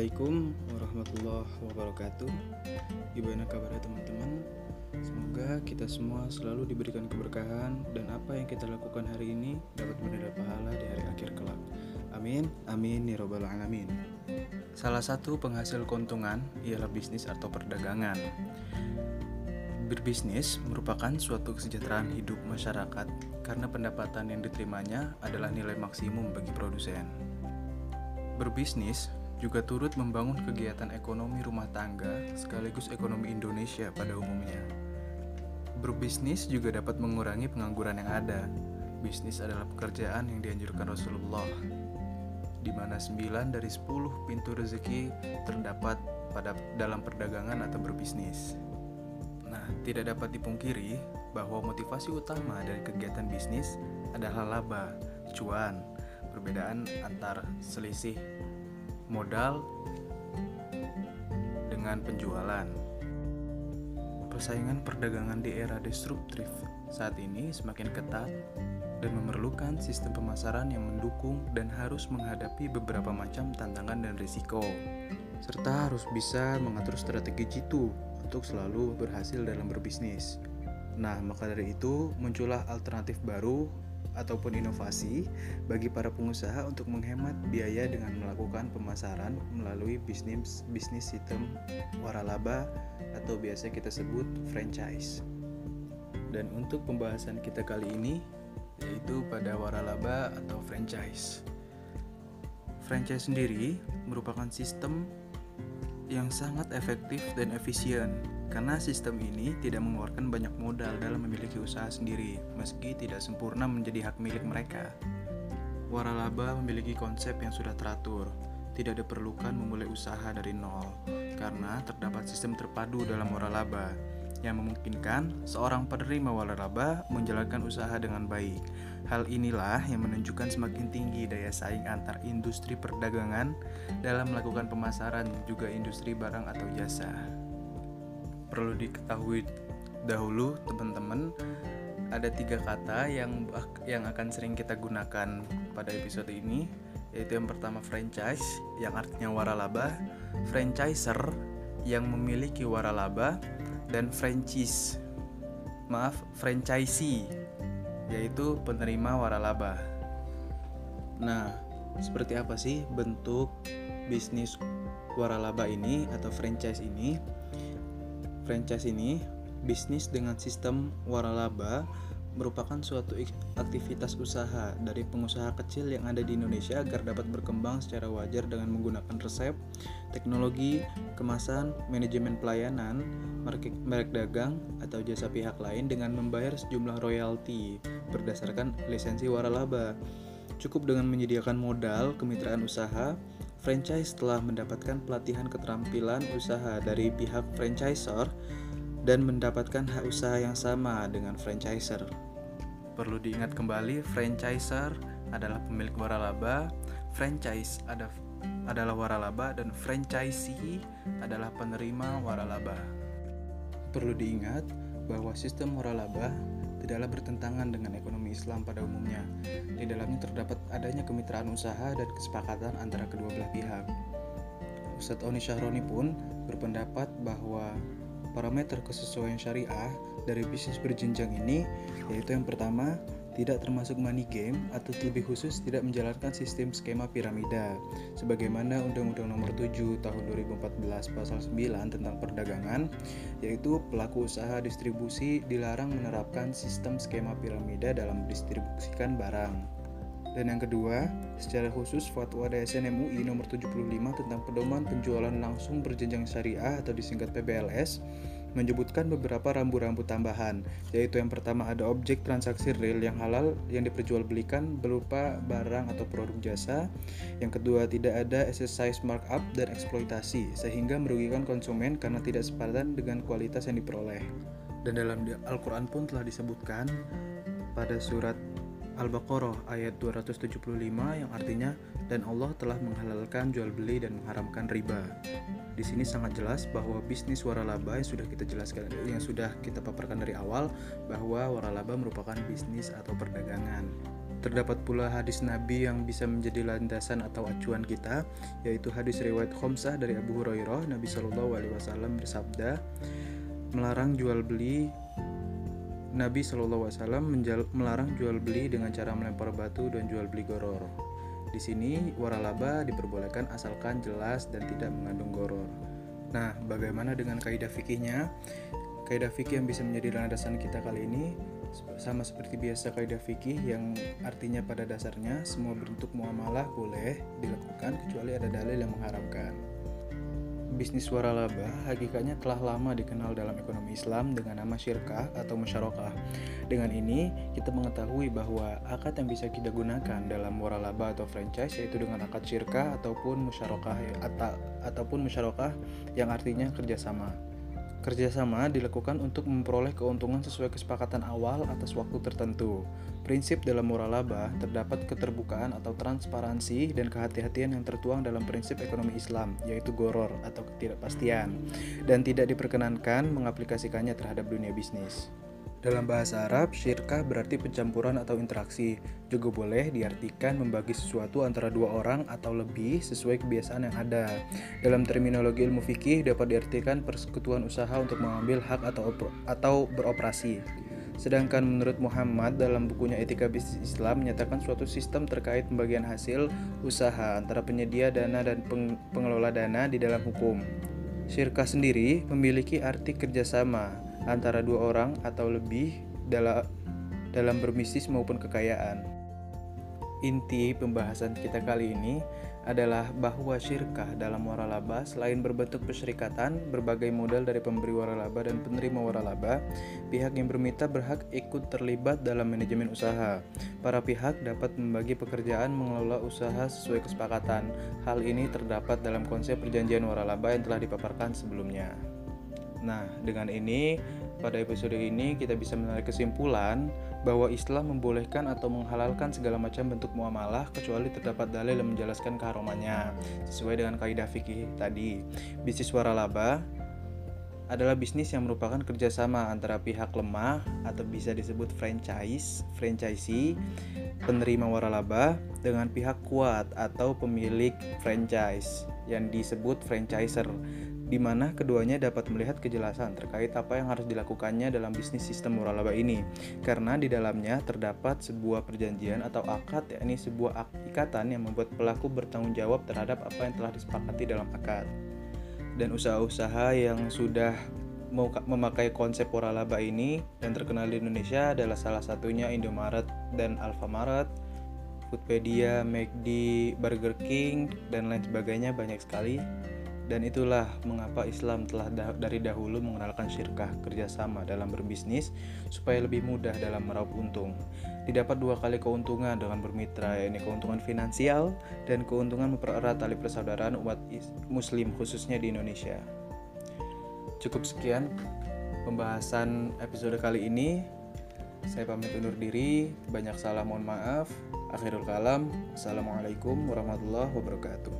Assalamualaikum warahmatullahi wabarakatuh Gimana kabarnya teman-teman? Semoga kita semua selalu diberikan keberkahan Dan apa yang kita lakukan hari ini dapat mendapat pahala di hari akhir kelak Amin, amin, ya alamin Salah satu penghasil keuntungan ialah bisnis atau perdagangan Berbisnis merupakan suatu kesejahteraan hidup masyarakat karena pendapatan yang diterimanya adalah nilai maksimum bagi produsen. Berbisnis juga turut membangun kegiatan ekonomi rumah tangga sekaligus ekonomi Indonesia pada umumnya. Berbisnis juga dapat mengurangi pengangguran yang ada. Bisnis adalah pekerjaan yang dianjurkan Rasulullah, di mana 9 dari 10 pintu rezeki terdapat pada dalam perdagangan atau berbisnis. Nah, tidak dapat dipungkiri bahwa motivasi utama dari kegiatan bisnis adalah laba, cuan, perbedaan antar selisih modal dengan penjualan. Persaingan perdagangan di era disruptif saat ini semakin ketat dan memerlukan sistem pemasaran yang mendukung dan harus menghadapi beberapa macam tantangan dan risiko serta harus bisa mengatur strategi jitu untuk selalu berhasil dalam berbisnis. Nah, maka dari itu muncullah alternatif baru ataupun inovasi bagi para pengusaha untuk menghemat biaya dengan melakukan pemasaran melalui bisnis bisnis sistem waralaba atau biasa kita sebut franchise. Dan untuk pembahasan kita kali ini yaitu pada waralaba atau franchise. Franchise sendiri merupakan sistem yang sangat efektif dan efisien karena sistem ini tidak mengeluarkan banyak modal dalam memiliki usaha sendiri, meski tidak sempurna menjadi hak milik mereka. Waralaba memiliki konsep yang sudah teratur, tidak diperlukan memulai usaha dari nol, karena terdapat sistem terpadu dalam waralaba yang memungkinkan seorang penerima waralaba menjalankan usaha dengan baik. Hal inilah yang menunjukkan semakin tinggi daya saing antar industri perdagangan dalam melakukan pemasaran juga industri barang atau jasa perlu diketahui dahulu teman-teman ada tiga kata yang yang akan sering kita gunakan pada episode ini yaitu yang pertama franchise yang artinya waralaba, franchiser yang memiliki waralaba dan franchise maaf franchisee yaitu penerima waralaba. Nah, seperti apa sih bentuk bisnis waralaba ini atau franchise ini? Franchise ini, bisnis dengan sistem waralaba, merupakan suatu aktivitas usaha dari pengusaha kecil yang ada di Indonesia agar dapat berkembang secara wajar dengan menggunakan resep, teknologi, kemasan, manajemen pelayanan, merek dagang, atau jasa pihak lain dengan membayar sejumlah royalti berdasarkan lisensi waralaba. Cukup dengan menyediakan modal kemitraan usaha, franchise telah mendapatkan pelatihan keterampilan usaha dari pihak franchisor dan mendapatkan hak usaha yang sama dengan franchiser. Perlu diingat kembali, franchisor adalah pemilik waralaba, franchise adalah waralaba, dan franchisee adalah penerima waralaba. Perlu diingat bahwa sistem waralaba tidaklah bertentangan dengan ekonomi Islam pada umumnya. Di dalamnya terdapat adanya kemitraan usaha dan kesepakatan antara kedua belah pihak. Ustadz Oni Syahroni pun berpendapat bahwa parameter kesesuaian syariah dari bisnis berjenjang ini yaitu yang pertama tidak termasuk money game atau lebih khusus tidak menjalankan sistem skema piramida sebagaimana Undang-Undang Nomor 7 Tahun 2014 Pasal 9 tentang perdagangan yaitu pelaku usaha distribusi dilarang menerapkan sistem skema piramida dalam distribusikan barang. Dan yang kedua, secara khusus Fatwa DSN MUI nomor 75 tentang pedoman penjualan langsung berjenjang syariah atau disingkat PBLS menyebutkan beberapa rambu-rambu tambahan, yaitu yang pertama ada objek transaksi real yang halal yang diperjualbelikan berupa barang atau produk jasa. Yang kedua, tidak ada exercise markup dan eksploitasi, sehingga merugikan konsumen karena tidak sepadan dengan kualitas yang diperoleh. Dan dalam Al-Quran pun telah disebutkan pada surat Al-Baqarah ayat 275 yang artinya dan Allah telah menghalalkan jual beli dan mengharamkan riba. Di sini sangat jelas bahwa bisnis waralaba yang sudah kita jelaskan yang sudah kita paparkan dari awal bahwa waralaba merupakan bisnis atau perdagangan. Terdapat pula hadis Nabi yang bisa menjadi landasan atau acuan kita, yaitu hadis riwayat Khomsah dari Abu Hurairah. Nabi Shallallahu Alaihi Wasallam bersabda, melarang jual beli. Nabi Shallallahu Alaihi Wasallam melarang jual beli dengan cara melempar batu dan jual beli goror. Di sini waralaba diperbolehkan asalkan jelas dan tidak mengandung goror. Nah, bagaimana dengan kaidah fikihnya? Kaidah fikih yang bisa menjadi landasan kita kali ini sama seperti biasa kaidah fikih yang artinya pada dasarnya semua bentuk muamalah boleh dilakukan kecuali ada dalil yang mengharamkan. Bisnis waralaba hakikatnya telah lama dikenal dalam ekonomi Islam dengan nama syirkah atau musyarakah. Dengan ini, kita mengetahui bahwa akad yang bisa kita gunakan dalam waralaba atau franchise yaitu dengan akad syirkah ataupun musyarakah atau ataupun musyarakah yang artinya kerjasama. Kerjasama dilakukan untuk memperoleh keuntungan sesuai kesepakatan awal atas waktu tertentu. Prinsip dalam moral laba terdapat keterbukaan atau transparansi dan kehati-hatian yang tertuang dalam prinsip ekonomi Islam, yaitu goror atau ketidakpastian, dan tidak diperkenankan mengaplikasikannya terhadap dunia bisnis. Dalam bahasa Arab, syirkah berarti pencampuran atau interaksi. Juga boleh diartikan membagi sesuatu antara dua orang atau lebih sesuai kebiasaan yang ada. Dalam terminologi ilmu fikih dapat diartikan persekutuan usaha untuk mengambil hak atau atau beroperasi. Sedangkan menurut Muhammad dalam bukunya Etika Bisnis Islam menyatakan suatu sistem terkait pembagian hasil usaha antara penyedia dana dan pengelola dana di dalam hukum. Syirkah sendiri memiliki arti kerjasama antara dua orang atau lebih dalam dalam berbisnis maupun kekayaan. Inti pembahasan kita kali ini adalah bahwa syirkah dalam waralaba selain berbentuk perserikatan, berbagai modal dari pemberi waralaba dan penerima waralaba, pihak yang bermitra berhak ikut terlibat dalam manajemen usaha. Para pihak dapat membagi pekerjaan mengelola usaha sesuai kesepakatan. Hal ini terdapat dalam konsep perjanjian waralaba yang telah dipaparkan sebelumnya. Nah, dengan ini pada episode ini kita bisa menarik kesimpulan bahwa Islam membolehkan atau menghalalkan segala macam bentuk muamalah kecuali terdapat dalil yang menjelaskan keharumannya sesuai dengan kaidah fikih tadi. Bisnis waralaba adalah bisnis yang merupakan kerjasama antara pihak lemah atau bisa disebut franchise, franchisee, penerima waralaba dengan pihak kuat atau pemilik franchise yang disebut franchiser di mana keduanya dapat melihat kejelasan terkait apa yang harus dilakukannya dalam bisnis sistem muralaba ini. Karena di dalamnya terdapat sebuah perjanjian atau akad, yakni sebuah ikatan yang membuat pelaku bertanggung jawab terhadap apa yang telah disepakati dalam akad. Dan usaha-usaha yang sudah memakai konsep waralaba ini dan terkenal di Indonesia adalah salah satunya Indomaret dan Alfamaret, Foodpedia, McD, Burger King, dan lain sebagainya banyak sekali. Dan itulah mengapa Islam telah dari dahulu mengenalkan syirkah kerjasama dalam berbisnis supaya lebih mudah dalam meraup untung. Didapat dua kali keuntungan dengan bermitra, yakni keuntungan finansial dan keuntungan mempererat tali persaudaraan umat muslim khususnya di Indonesia. Cukup sekian pembahasan episode kali ini. Saya pamit undur diri, banyak salah mohon maaf. Akhirul kalam, Assalamualaikum warahmatullahi wabarakatuh.